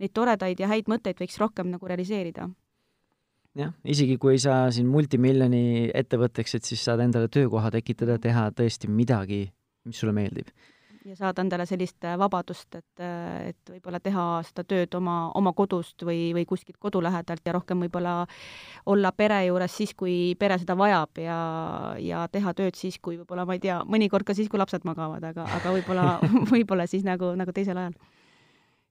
neid toredaid ja häid mõtteid võiks rohkem nagu realiseerida jah, isegi kui saa siin multimiljoni ettevõtteks, et siis saad endale töökoha tekitada, teha tõesti midagi, mis sulle meeldib. ja saada endale sellist äh, vabadust, et, äh, et võib-olla teha seda tööd oma, oma kodust või, või kuskilt kodu lähedalt ja rohkem võib-olla olla pere juures siis, kui pere seda vajab ja, ja teha tööd siis, kui võib-olla, ma ei tea, mõnikord ka siis, kui lapsed magavad, aga, aga võib-olla võib-olla siis nagu, nagu teisel ajal.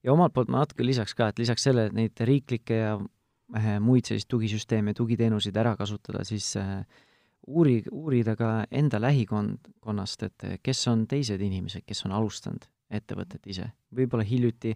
ja omalt poolt ma natuke lisaks ka, et lisaks sellele, et neid riiklikke ja muid selliseid tugisüsteeme, tugiteenuseid ära kasutada, siis äh, uuri, uurida ka enda lähikonnast, et äh, kes on teised inimesed, kes on alustanud ettevõtet ise. võib-olla hiljuti,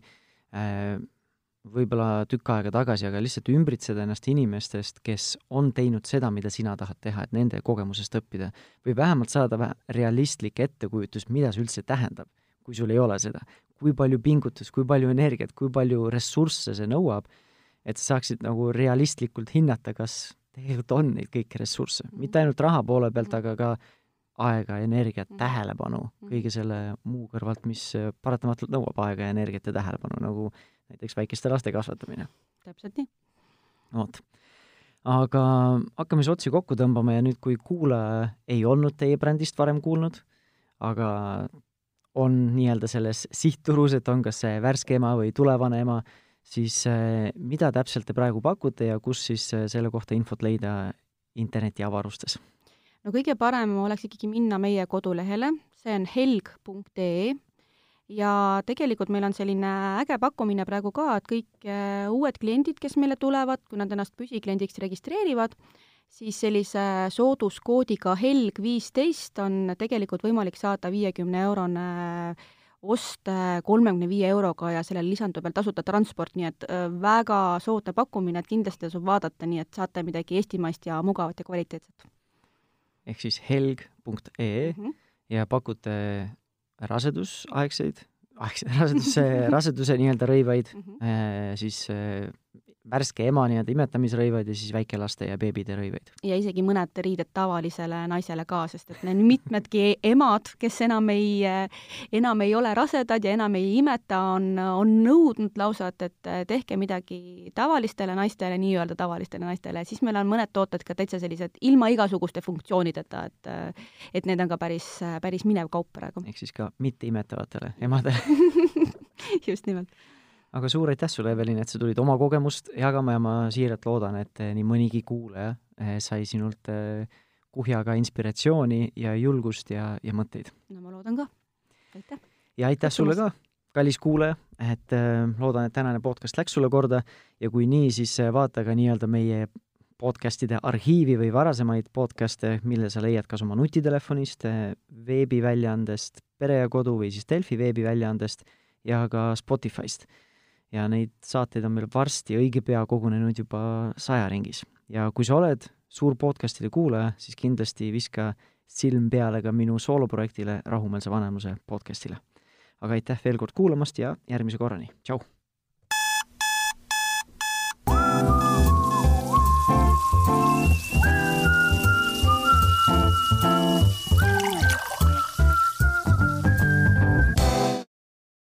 võib-olla tükk aega tagasi, aga lihtsalt ümbritseda ennast inimestest, kes on teinud seda, mida sina tahad teha, et nende kogemusest õppida. või vähemalt saada realistlik ettekujutus, mida see üldse tähendab, kui sul ei ole seda. kui palju pingutust, kui palju energiat, kui palju ressursse see nõuab et sa saaksid nagu realistlikult hinnata, kas tegelikult on neid kõiki ressursse, mitte ainult raha poole pealt, aga ka aega, energiat, mhm. tähelepanu, mhm. kõige selle muu kõrvalt, mis paratamatult nõuab aega energiat ja tähelepanu, nagu näiteks väikeste laste kasvatamine. täpselt nii. vot. aga hakkame siis otsi kokku tõmbama ja nüüd, kui kuulaja ei olnud teie brändist varem kuulnud, aga on nii-öelda selles sihtturus, et on kas see värske ema või tulevane ema, siis äh, mida täpselt te praegu pakute ja kus siis äh, selle kohta infot leida internetiavarustes? no kõige parem oleks ikkagi minna meie kodulehele, see on helg.ee ja tegelikult meil on selline äge pakkumine praegu ka, et kõik äh, uued kliendid, kes meile tulevad, kui nad ennast püsikliendiks registreerivad, siis sellise sooduskoodiga HELG viisteist on tegelikult võimalik saada viiekümne eurone ost kolmekümne viie euroga ja sellele lisandub veel tasuta transport, nii et äh, väga soodne pakkumine, et kindlasti tasub vaadata, nii et saate midagi eestimaist ja mugavat ja kvaliteetset. ehk siis helg.ee mm -hmm. ja pakute rasedusaegseid, aegseid, raseduse, raseduse nii-öelda rõivaid mm, -hmm. siis äh, värske ema nii-öelda imetamisrõivaid ja siis väikelaste ja beebide rõivaid. ja isegi mõned riided tavalisele naisele ka, sest et need mitmedki emad, kes enam ei, enam ei ole rasedad ja enam ei imeta, on, on nõudnud lausa, et, et tehke midagi tavalistele naistele, nii-öelda tavalistele naistele, siis meil on mõned tooted ka täitsa sellised ilma igasuguste funktsioonideta, et et need on ka päris, päris minev kaup praegu. ehk siis ka mitteimetavatele emadele just nimelt aga suur aitäh sulle, Evelin, et sa tulid oma kogemust jagama ja ma siiralt loodan, et eh, nii mõnigi kuulaja eh, sai sinult eh, kuhjaga inspiratsiooni ja julgust ja, ja mõtteid. no ma loodan ka, aitäh! ja aitäh sulle ka, kallis kuulaja, et loodan, et tänane podcast läks sulle korda ja kui nii, siis vaata ka nii-öelda meie podcastide arhiivi või varasemaid podcaste, mille sa leiad kas oma nutitelefonist, veebiväljaandest Pere ja Kodu või siis Delfi veebiväljaandest ja ka Spotify'st ja neid saateid on meil varsti õige pea kogunenud juba saja ringis. ja kui sa oled suur podcastide kuulaja, siis kindlasti viska silm peale ka minu sooloprojektile Rahumeelse vanemluse podcastile. aga aitäh veel kord kuulamast ja järgmise korrani, tšau!